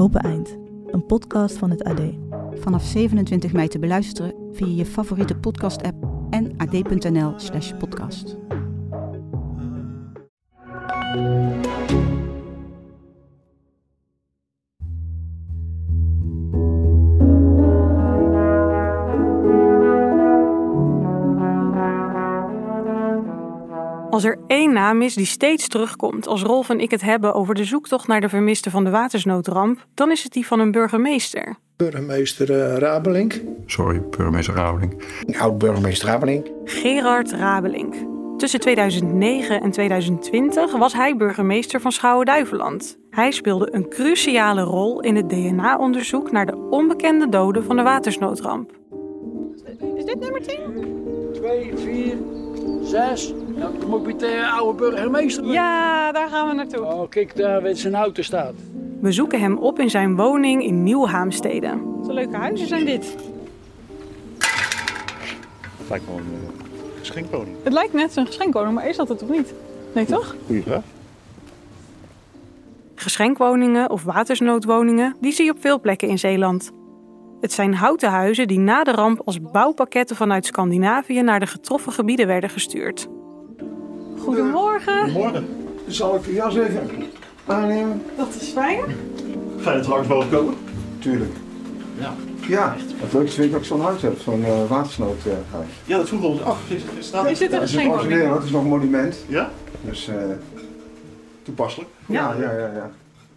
Open Eind, een podcast van het AD. Vanaf 27 mei te beluisteren via je favoriete podcast-app en ad.nl/podcast. Als er één naam is die steeds terugkomt als Rolf en ik het hebben over de zoektocht naar de vermisten van de watersnoodramp, dan is het die van een burgemeester. Burgemeester uh, Rabelink. Sorry, burgemeester Rabelink. Oud-burgemeester Rabelink. Gerard Rabelink. Tussen 2009 en 2020 was hij burgemeester van Schouwen-Duiveland. Hij speelde een cruciale rol in het DNA-onderzoek naar de onbekende doden van de watersnoodramp. Is dit nummer 10? 2, 4, 6. Dan moet ik met de oude burgemeester. Ja, daar gaan we naartoe. Oh, kijk daar waar zijn auto staat. We zoeken hem op in zijn woning in Nieuw-Haamstede. Wat leuke huizen zijn dit. Het lijkt wel een uh, geschenkwoning. Het lijkt net zo'n geschenkwoning, maar is dat het toch niet? Nee, toch? Goeie vraag. Geschenkwoningen of watersnoodwoningen, die zie je op veel plekken in Zeeland. Het zijn houten huizen die na de ramp als bouwpakketten vanuit Scandinavië naar de getroffen gebieden werden gestuurd. Goedemorgen. Goedemorgen. Zal ik de jas even aannemen? Dat is fijn. Fijn dat we langs mogen komen. Tuurlijk. Ja. Ja, het leukste vind ik dat ik zo'n huis heb, zo'n uh, watersnoodhuis. Ja, dat vroegen we ons af. Is, is, staat Is dit een het geschenkwoning? origineel, het is nog een monument. Ja? Dus uh, Toepasselijk. ja, ja, ja, ja.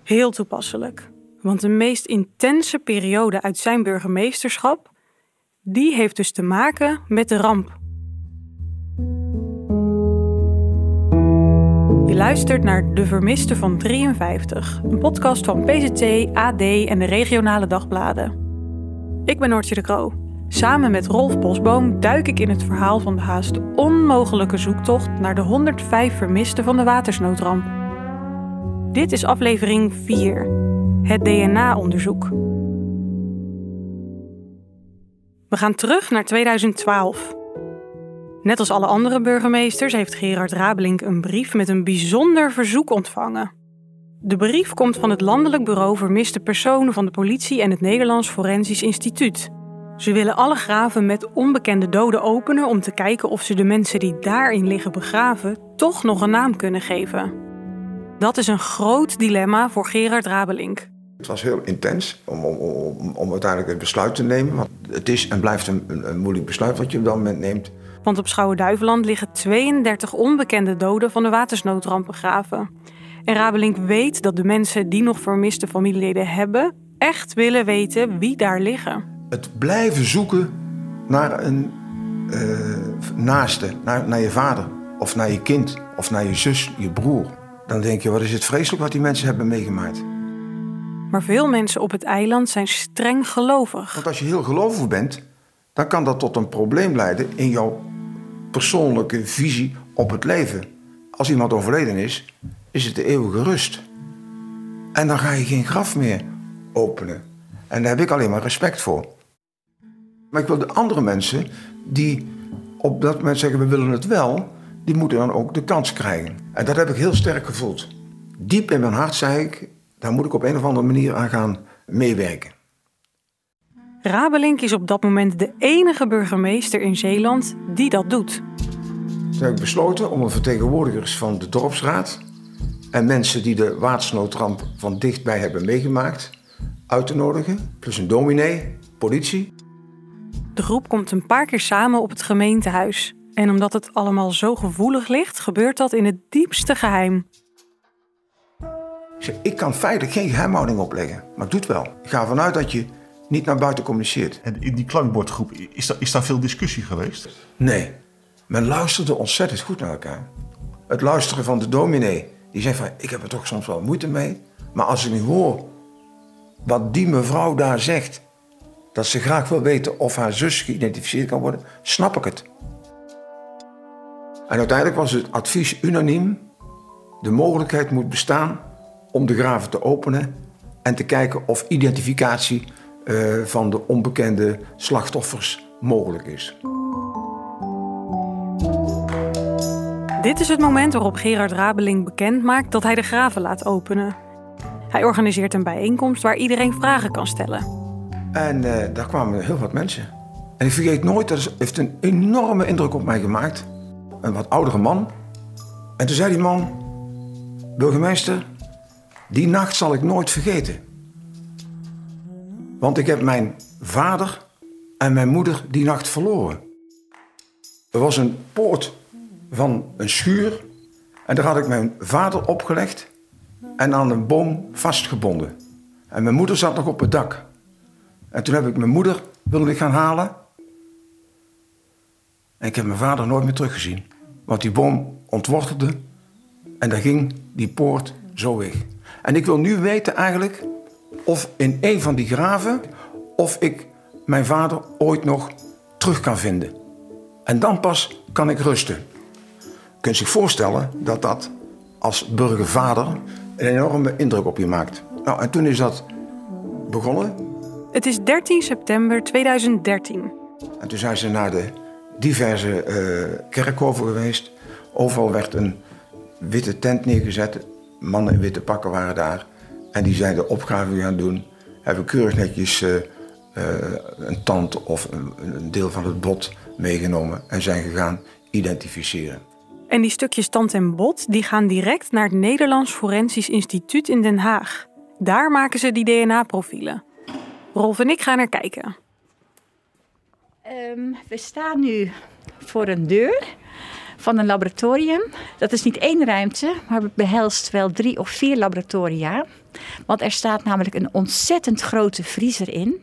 Heel toepasselijk. Want de meest intense periode uit zijn burgemeesterschap, die heeft dus te maken met de ramp. Je luistert naar De Vermiste van 53, een podcast van PZT, AD en de regionale dagbladen. Ik ben Noortje de Kroo. Samen met Rolf Bosboom duik ik in het verhaal van de haast onmogelijke zoektocht naar de 105 vermisten van de watersnoodramp. Dit is aflevering 4, het DNA-onderzoek. We gaan terug naar 2012. Net als alle andere burgemeesters heeft Gerard Rabelink een brief met een bijzonder verzoek ontvangen. De brief komt van het Landelijk Bureau Vermiste Personen van de politie en het Nederlands Forensisch Instituut. Ze willen alle graven met onbekende doden openen om te kijken of ze de mensen die daarin liggen begraven toch nog een naam kunnen geven. Dat is een groot dilemma voor Gerard Rabelink. Het was heel intens om, om, om, uiteindelijk het besluit te nemen. Want het is en blijft een, een, een moeilijk besluit wat je op dat moment neemt. Want op Schouwen-Duiveland liggen 32 onbekende doden van de watersnoodramp begraven. En Rabelink weet dat de mensen die nog vermiste familieleden hebben, echt willen weten wie daar liggen. Het blijven zoeken naar een eh, naaste, naar, naar je vader of naar je kind of naar je zus, je broer. Dan denk je, wat is het vreselijk wat die mensen hebben meegemaakt. Maar veel mensen op het eiland zijn streng gelovig. Want als je heel gelovig bent, dan kan dat tot een probleem leiden in jouw persoonlijke visie op het leven. Als iemand overleden is, is het de eeuwige rust. En dan ga je geen graf meer openen. En daar heb ik alleen maar respect voor. Maar ik wil de andere mensen die op dat moment zeggen we willen het wel, die moeten dan ook de kans krijgen. En dat heb ik heel sterk gevoeld. Diep in mijn hart zei ik, daar moet ik op een of andere manier aan gaan meewerken. Rabelink is op dat moment de enige burgemeester in Zeeland die dat doet. Toen heb ik besloten om een vertegenwoordigers van de dorpsraad en mensen die de watersnoodramp van dichtbij hebben meegemaakt uit te nodigen. Plus een dominee, politie. De groep komt een paar keer samen op het gemeentehuis. En omdat het allemaal zo gevoelig ligt, gebeurt dat in het diepste geheim. Ik zeg, ik kan feitelijk geen geheimhouding opleggen, maar het wel. Ik ga ervan uit dat je niet naar buiten communiceert. En in die klankbordgroep, is, daar is daar veel discussie geweest? Nee, men luisterde ontzettend goed naar elkaar. Het luisteren van de dominee, die zei van, ik heb er toch soms wel moeite mee. Maar als ik nu hoor wat die mevrouw daar zegt, dat ze graag wil weten of haar zus geïdentificeerd kan worden, snap ik het. En uiteindelijk was het advies unaniem: de mogelijkheid moet bestaan om de graven te openen en te kijken of identificatie uh, van de onbekende slachtoffers mogelijk is. Dit is het moment waarop Gerard Rabeling bekend maakt dat hij de graven laat openen. Hij organiseert een bijeenkomst waar iedereen vragen kan stellen. En uh, daar kwamen heel wat mensen. En ik vergeet nooit, dat heeft een enorme indruk op mij gemaakt. Een wat oudere man. En toen zei die man, burgemeester, die nacht zal ik nooit vergeten. Want ik heb mijn vader en mijn moeder die nacht verloren. Er was een poort van een schuur en daar had ik mijn vader opgelegd en aan een boom vastgebonden. En mijn moeder zat nog op het dak. En toen heb ik mijn moeder willen gaan halen. En ik heb mijn vader nooit meer teruggezien. Want die boom ontwortelde en daar ging die poort zo weg. En ik wil nu weten eigenlijk of in een van die graven... of ik mijn vader ooit nog terug kan vinden. En dan pas kan ik rusten. Je kunt zich voorstellen dat dat als burgervader een enorme indruk op je maakt. Nou, en toen is dat begonnen. Het is 13 september 2013. En toen zijn ze naar de diverse uh, kerkhoven geweest. Overal werd een witte tent neergezet. Mannen in witte pakken waren daar. En die zijn de opgave gaan doen. Hebben keurig netjes uh, uh, een tand of een, een deel van het bot meegenomen. En zijn gegaan identificeren. En die stukjes tand en bot die gaan direct naar het Nederlands Forensisch Instituut in Den Haag. Daar maken ze die DNA-profielen. Rolf en ik gaan er kijken. Um, we staan nu voor een deur van een laboratorium. Dat is niet één ruimte, maar het behelst wel drie of vier laboratoria. Want er staat namelijk een ontzettend grote vriezer in.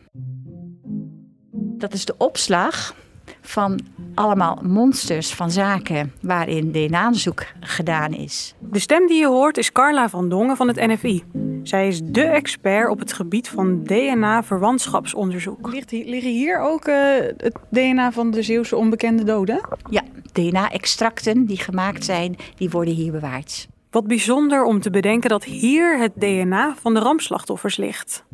Dat is de opslag van allemaal monsters van zaken waarin DNA-onderzoek gedaan is. De stem die je hoort is Carla van Dongen van het NFI. Zij is dé expert op het gebied van DNA-verwantschapsonderzoek. Ligt hier, liggen hier ook uh, het DNA van de Zeeuwse onbekende doden? Ja, DNA-extracten die gemaakt zijn, die worden hier bewaard. Wat bijzonder om te bedenken dat hier het DNA van de rampslachtoffers ligt.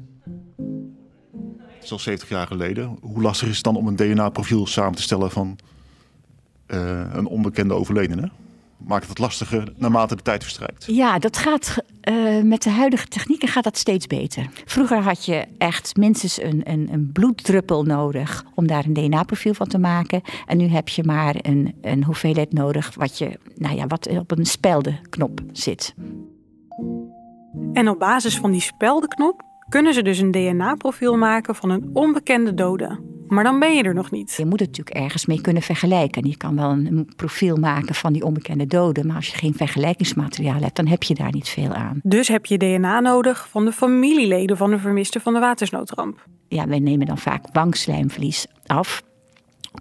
Het is al 70 jaar geleden. Hoe lastig is het dan om een DNA-profiel samen te stellen van uh, een onbekende overledene? Maakt het lastiger naarmate de tijd verstrijkt? Ja, dat gaat uh, met de huidige technieken gaat dat steeds beter. Vroeger had je echt minstens een, een, een bloeddruppel nodig om daar een DNA-profiel van te maken. En nu heb je maar een, een hoeveelheid nodig wat, je, nou ja, wat op een speldenknop zit. En op basis van die speldenknop kunnen ze dus een DNA-profiel maken van een onbekende dode. Maar dan ben je er nog niet. Je moet het natuurlijk ergens mee kunnen vergelijken. Je kan wel een profiel maken van die onbekende dode, maar als je geen vergelijkingsmateriaal hebt, dan heb je daar niet veel aan. Dus heb je DNA nodig van de familieleden van de vermiste van de watersnoodramp. Ja, wij nemen dan vaak wangslijmvlies af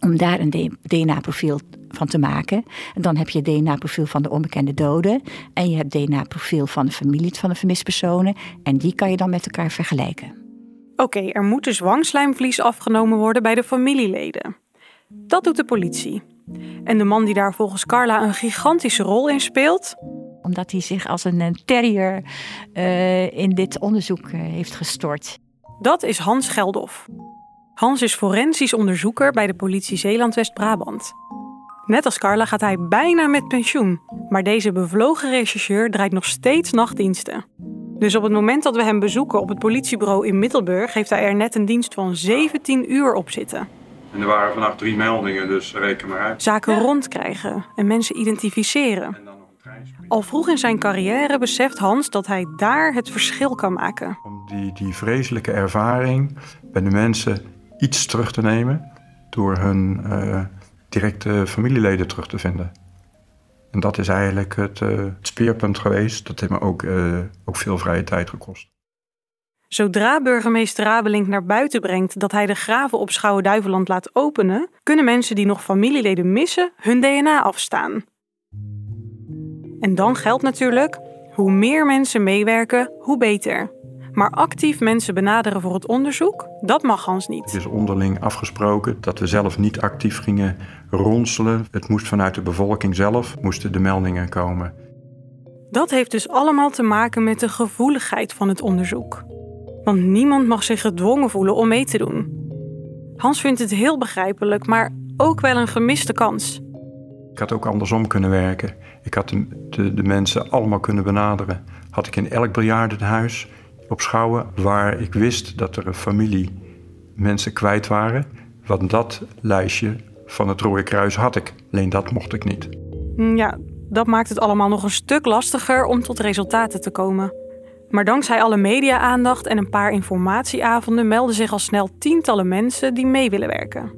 om daar een DNA-profiel van te maken. En dan heb je DNA-profiel van de onbekende doden. En je hebt DNA-profiel van de familie van de vermiste personen. En die kan je dan met elkaar vergelijken. Oké, er moet dus wangslijmvlies afgenomen worden bij de familieleden. Dat doet de politie. En de man die daar volgens Carla een gigantische rol in speelt. Omdat hij zich als een terrier uh, in dit onderzoek uh, heeft gestort. Dat is Hans Geldof. Hans is forensisch onderzoeker bij de politie Zeeland-West-Brabant. Net als Carla gaat hij bijna met pensioen, maar deze bevlogen rechercheur draait nog steeds nachtdiensten. Dus op het moment dat we hem bezoeken op het politiebureau in Middelburg, heeft hij er net een dienst van 17 uur op zitten. En er waren vannacht drie meldingen, dus reken maar uit. Zaken rondkrijgen en mensen identificeren. Al vroeg in zijn carrière beseft Hans dat hij daar het verschil kan maken. Die, die vreselijke ervaring bij de mensen iets terug te nemen door hun uh, directe familieleden terug te vinden. En dat is eigenlijk het, uh, het speerpunt geweest. Dat heeft me ook, uh, ook veel vrije tijd gekost. Zodra burgemeester Rabelink naar buiten brengt dat hij de graven op Schouwen-Duiveland laat openen, kunnen mensen die nog familieleden missen hun DNA afstaan. En dan geldt natuurlijk: hoe meer mensen meewerken, hoe beter. Maar actief mensen benaderen voor het onderzoek, dat mag Hans niet. Het is onderling afgesproken dat we zelf niet actief gingen ronselen. Het moest vanuit de bevolking zelf, moesten de meldingen komen. Dat heeft dus allemaal te maken met de gevoeligheid van het onderzoek. Want niemand mag zich gedwongen voelen om mee te doen. Hans vindt het heel begrijpelijk, maar ook wel een gemiste kans. Ik had ook andersom kunnen werken. Ik had de, de, de mensen allemaal kunnen benaderen. Had ik in elk biljardenhuis op Schouwen, waar ik wist dat er een familie mensen kwijt waren. Want dat lijstje van het Rode Kruis had ik. Alleen dat mocht ik niet. Ja, dat maakt het allemaal nog een stuk lastiger om tot resultaten te komen. Maar dankzij alle media-aandacht en een paar informatieavonden melden zich al snel tientallen mensen die mee willen werken.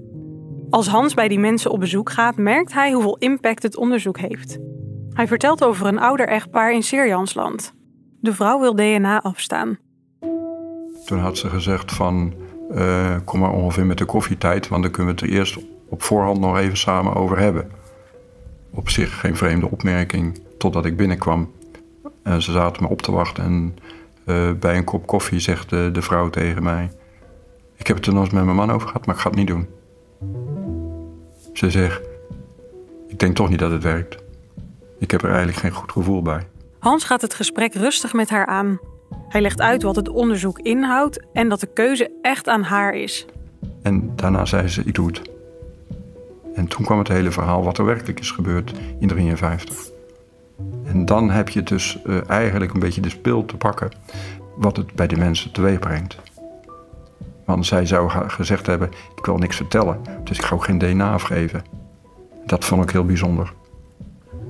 Als Hans bij die mensen op bezoek gaat, merkt hij hoeveel impact het onderzoek heeft. Hij vertelt over een ouder echtpaar in Sirjansland. De vrouw wil DNA afstaan. Toen had ze gezegd van, uh, kom maar ongeveer met de koffietijd, want dan kunnen we het er eerst op voorhand nog even samen over hebben. Op zich geen vreemde opmerking, totdat ik binnenkwam. En ze zaten me op te wachten en uh, bij een kop koffie zegt de, de, vrouw tegen mij... Ik heb het er nog eens met mijn man over gehad, maar ik ga het niet doen. Ze zegt, ik denk toch niet dat het werkt. Ik heb er eigenlijk geen goed gevoel bij. Hans gaat het gesprek rustig met haar aan. Hij legt uit wat het onderzoek inhoudt en dat de keuze echt aan haar is. En daarna zei ze, ik doe het. En toen kwam het hele verhaal wat er werkelijk is gebeurd in 53. En dan heb je dus uh, eigenlijk een beetje de spil te pakken wat het bij de mensen teweeg brengt. Want zij zou gezegd hebben, ik wil niks vertellen, dus ik ga ook geen DNA afgeven. Dat vond ik heel bijzonder.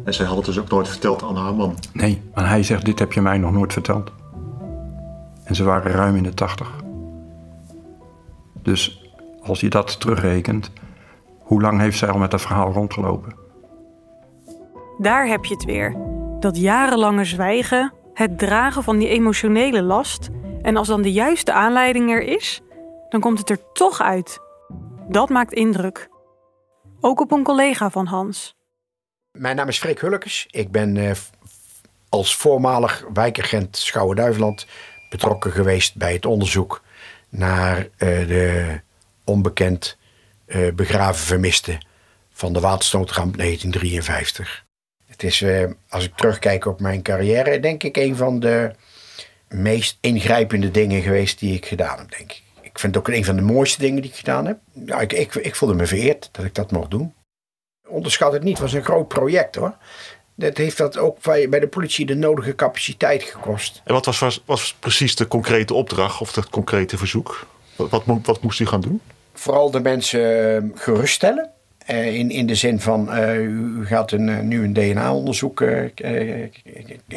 En zij had het dus ook nooit verteld aan haar man? Nee, maar hij zegt, dit heb je mij nog nooit verteld. En ze waren ruim in de tachtig. Dus als je dat terugrekent, hoe lang heeft zij al met dat verhaal rondgelopen? Daar heb je het weer. Dat jarenlange zwijgen, het dragen van die emotionele last. En als dan de juiste aanleiding er is, dan komt het er toch uit. Dat maakt indruk. Ook op een collega van Hans. Mijn naam is Freek Hulkes. Ik ben uh, als voormalig wijkagent Schouwen-Duiveland betrokken geweest bij het onderzoek naar uh, de onbekend uh, begraven vermisten van de waterstootramp 1953. Het is, als ik terugkijk op mijn carrière, denk ik een van de meest ingrijpende dingen geweest die ik gedaan heb, denk ik. Ik vind het ook een van de mooiste dingen die ik gedaan heb. Ja, ik, ik, ik voelde me vereerd dat ik dat mocht doen. Onderschat het niet, het was een groot project hoor. Dat heeft dat ook bij de politie de nodige capaciteit gekost. En wat was, was, was precies de concrete opdracht of het concrete verzoek? Wat, wat, wat moest u gaan doen? Vooral de mensen geruststellen. Uh, in, in de zin van, uh, u gaat een, uh, nu een DNA-onderzoek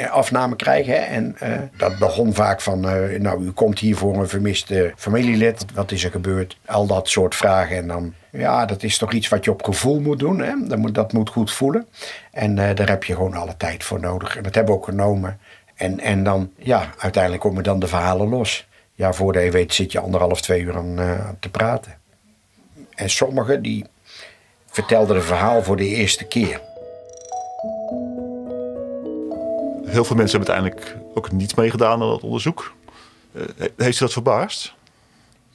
afname krijgen. En dat begon vaak van, nou, u komt hier voor een vermiste familielid. Wat is er gebeurd? Al dat soort vragen. En dan, ja, dat is toch iets wat je op gevoel moet doen. Hè? Dat, moet, dat moet goed voelen. En daar heb je gewoon alle tijd voor nodig. En dat hebben we ook genomen. En, en dan, ja, uiteindelijk komen dan de verhalen los. Ja, voordat je weet zit je anderhalf, twee uur aan te praten. En sommigen die vertelde een verhaal voor de eerste keer. Heel veel mensen hebben uiteindelijk ook niet meegedaan aan dat onderzoek. Uh, heeft u dat verbaasd?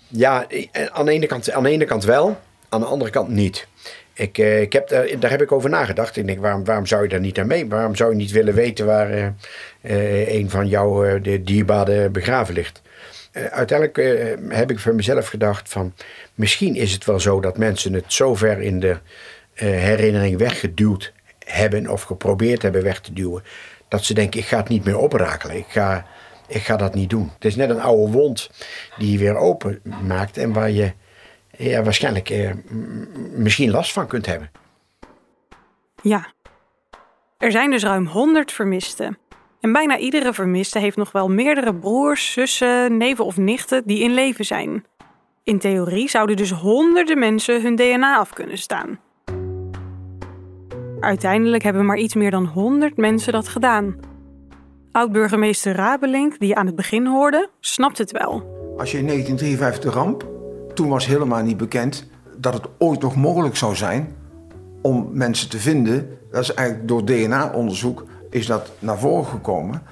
Ja, aan de, ene kant, aan de ene kant wel, aan de andere kant niet. Ik, uh, ik heb daar, heb ik over nagedacht. Ik denk, waarom, waarom zou je daar niet aan mee? Waarom zou je niet willen weten waar uh, een van jouw de dierbaren begraven ligt? Uiteindelijk heb ik voor mezelf gedacht van Misschien is het wel zo dat mensen het zo ver in de uh, herinnering weggeduwd hebben of geprobeerd hebben weg te duwen, dat ze denken: ik ga het niet meer oprakelen. Ik ga, ik ga dat niet doen. Het is net een oude wond die je weer open maakt en waar je waarschijnlijk eh, misschien last van kunt hebben. Ja, er zijn dus ruim 100 vermisten. En bijna iedere vermiste heeft nog wel meerdere broers, zussen, neven of nichten die in leven zijn. In theorie zouden dus honderden mensen hun DNA af kunnen staan. Uiteindelijk hebben maar iets meer dan 100 mensen dat gedaan. Oud-burgemeester Rabelink, die aan het begin hoorde, snapt het wel. Als je in 1953 ramp, toen was helemaal niet bekend dat het ooit nog mogelijk zou zijn om mensen te vinden. Dat is eigenlijk door DNA-onderzoek is dat naar voren gekomen.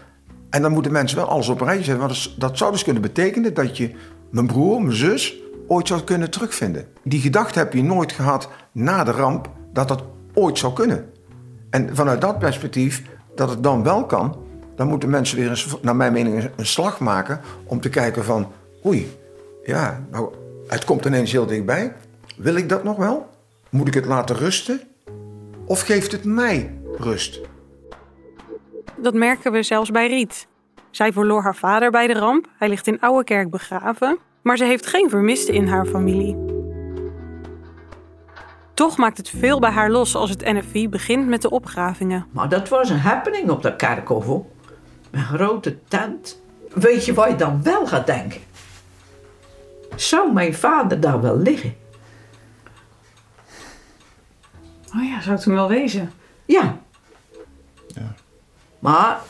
En dan moeten mensen wel alles op een rijtje zetten. Want dat zou dus kunnen betekenen dat je mijn broer, mijn zus, ooit zou kunnen terugvinden. Die gedachte heb je nooit gehad na de ramp dat dat ooit zou kunnen. En vanuit dat perspectief, dat het dan wel kan, dan moeten mensen weer eens, naar mijn mening, een slag maken om te kijken van, oei, ja, nou, het komt ineens heel dichtbij. Wil ik dat nog wel? Moet ik het laten rusten? Of geeft het mij rust? Dat merken we zelfs bij Riet. Zij verloor haar vader bij de ramp. Hij ligt in Ouwekerk begraven. Maar ze heeft geen vermisten in haar familie. Toch maakt het veel bij haar los als het NFI begint met de opgravingen. Maar dat was een happening op dat kerkhof. Een grote tent. Weet je wat je dan wel gaat denken? Zou mijn vader daar wel liggen? Oh ja, zou het hem wel wezen? Ja. ja. Maar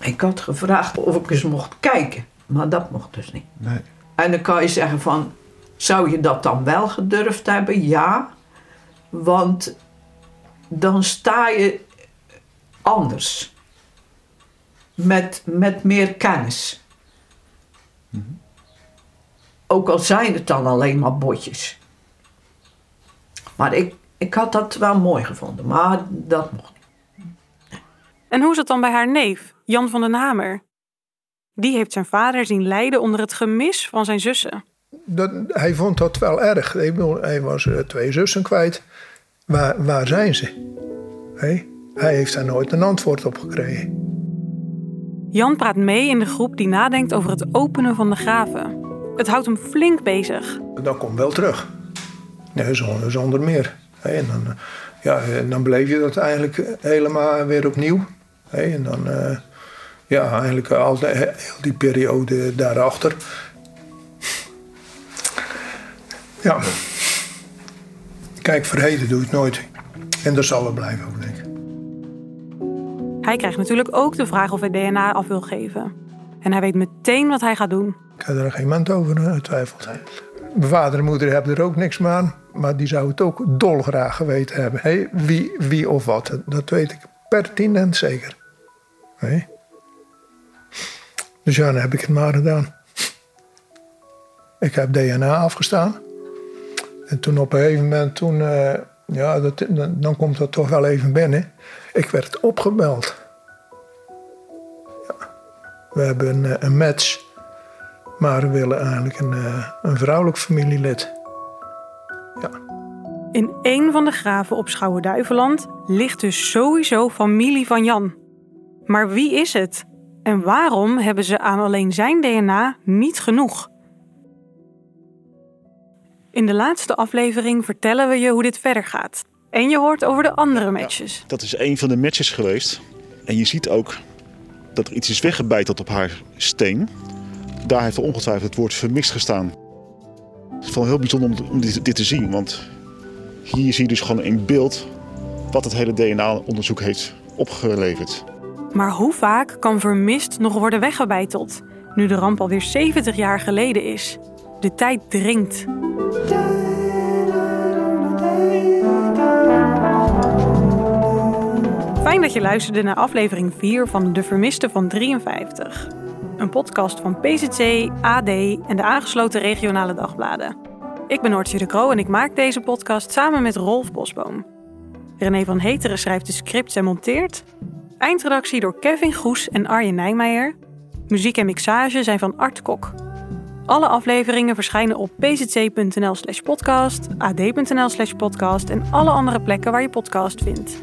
ik had gevraagd of ik eens mocht kijken. Maar dat mocht dus niet. Nee. En dan kan je zeggen van, zou je dat dan wel gedurfd hebben? Ja. Want dan sta je anders. Met, met meer kennis. Mm Ook al zijn het dan alleen maar botjes. Maar ik, ik had dat wel mooi gevonden. Maar dat mocht. En hoe is het dan bij haar neef, Jan van den Hamer? Die heeft zijn vader zien lijden onder het gemis van zijn zussen. Dat, hij vond dat wel erg. Hij was uh, twee zussen kwijt. Waar, waar zijn ze? Hij, hij heeft daar nooit een antwoord op gekregen. Jan praat mee in de groep die nadenkt over het openen van de graven. Het houdt hem flink bezig. Dat komt wel terug. Nee, zonder, zonder meer. En dan, ja, dan bleef je dat eigenlijk helemaal weer opnieuw. En dan, uh, ja, eigenlijk al heel die periode daarachter. Ja. Kijk, verheden doe ik nooit. En dat zal er blijven ook, denk ik. Hij krijgt natuurlijk ook de vraag of hij DNA af wil geven. En hij weet meteen wat hij gaat doen. Ik heb er geen moment over getwijfeld. Mijn vader en moeder hebben er ook niks aan. Maar die zou het ook dolgraag geweten hebben. Hey, wie, wie of wat. Dat weet ik pertinent zeker. Hey. Dus ja, dan heb ik het maar gedaan. Ik heb DNA afgestaan. En toen op een gegeven moment, toen, uh, ja, dat, dan, komt dat toch wel even binnen. Ik werd opgebeld. We hebben een, eh, een, match, maar we willen eigenlijk een, uh, een vrouwelijk familielid. In een van de graven op Schouwen-Duiveland ligt dus sowieso familie van Jan. Maar wie is het? En waarom hebben ze aan alleen zijn DNA niet genoeg? In de laatste aflevering vertellen we je hoe dit verder gaat. En je hoort over de andere matches. dat is een van de matches geweest. En je ziet ook dat er iets is weggebeiteld op haar steen. Daar heeft ongetwijfeld het woord vermist gestaan. Het is wel heel bijzonder om dit te zien. Want hier zie je dus gewoon in beeld wat het hele DNA-onderzoek heeft opgeleverd. Maar hoe vaak kan vermist nog worden weggebeiteld? Nu de ramp alweer 70 jaar geleden is. De tijd dringt. Fijn dat je luisterde naar aflevering 4 van De Vermiste van 53. Een podcast van PZC, AD en de aangesloten regionale dagbladen. Ik ben Noortje de Kroo en ik maak deze podcast samen met Rolf Bosboom. René van Heteren schrijft de scripts en monteert. Eindredactie door Kevin Goes en Arjen Nijmeijer. Muziek en mixage zijn van Art Kok. Alle afleveringen verschijnen op pzc.nl slash podcast, ad.nl slash podcast en alle andere plekken waar je podcast vindt.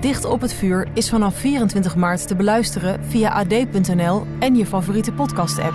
Dicht op het vuur is vanaf 24 maart te beluisteren via ad.nl en je favoriete podcast-app.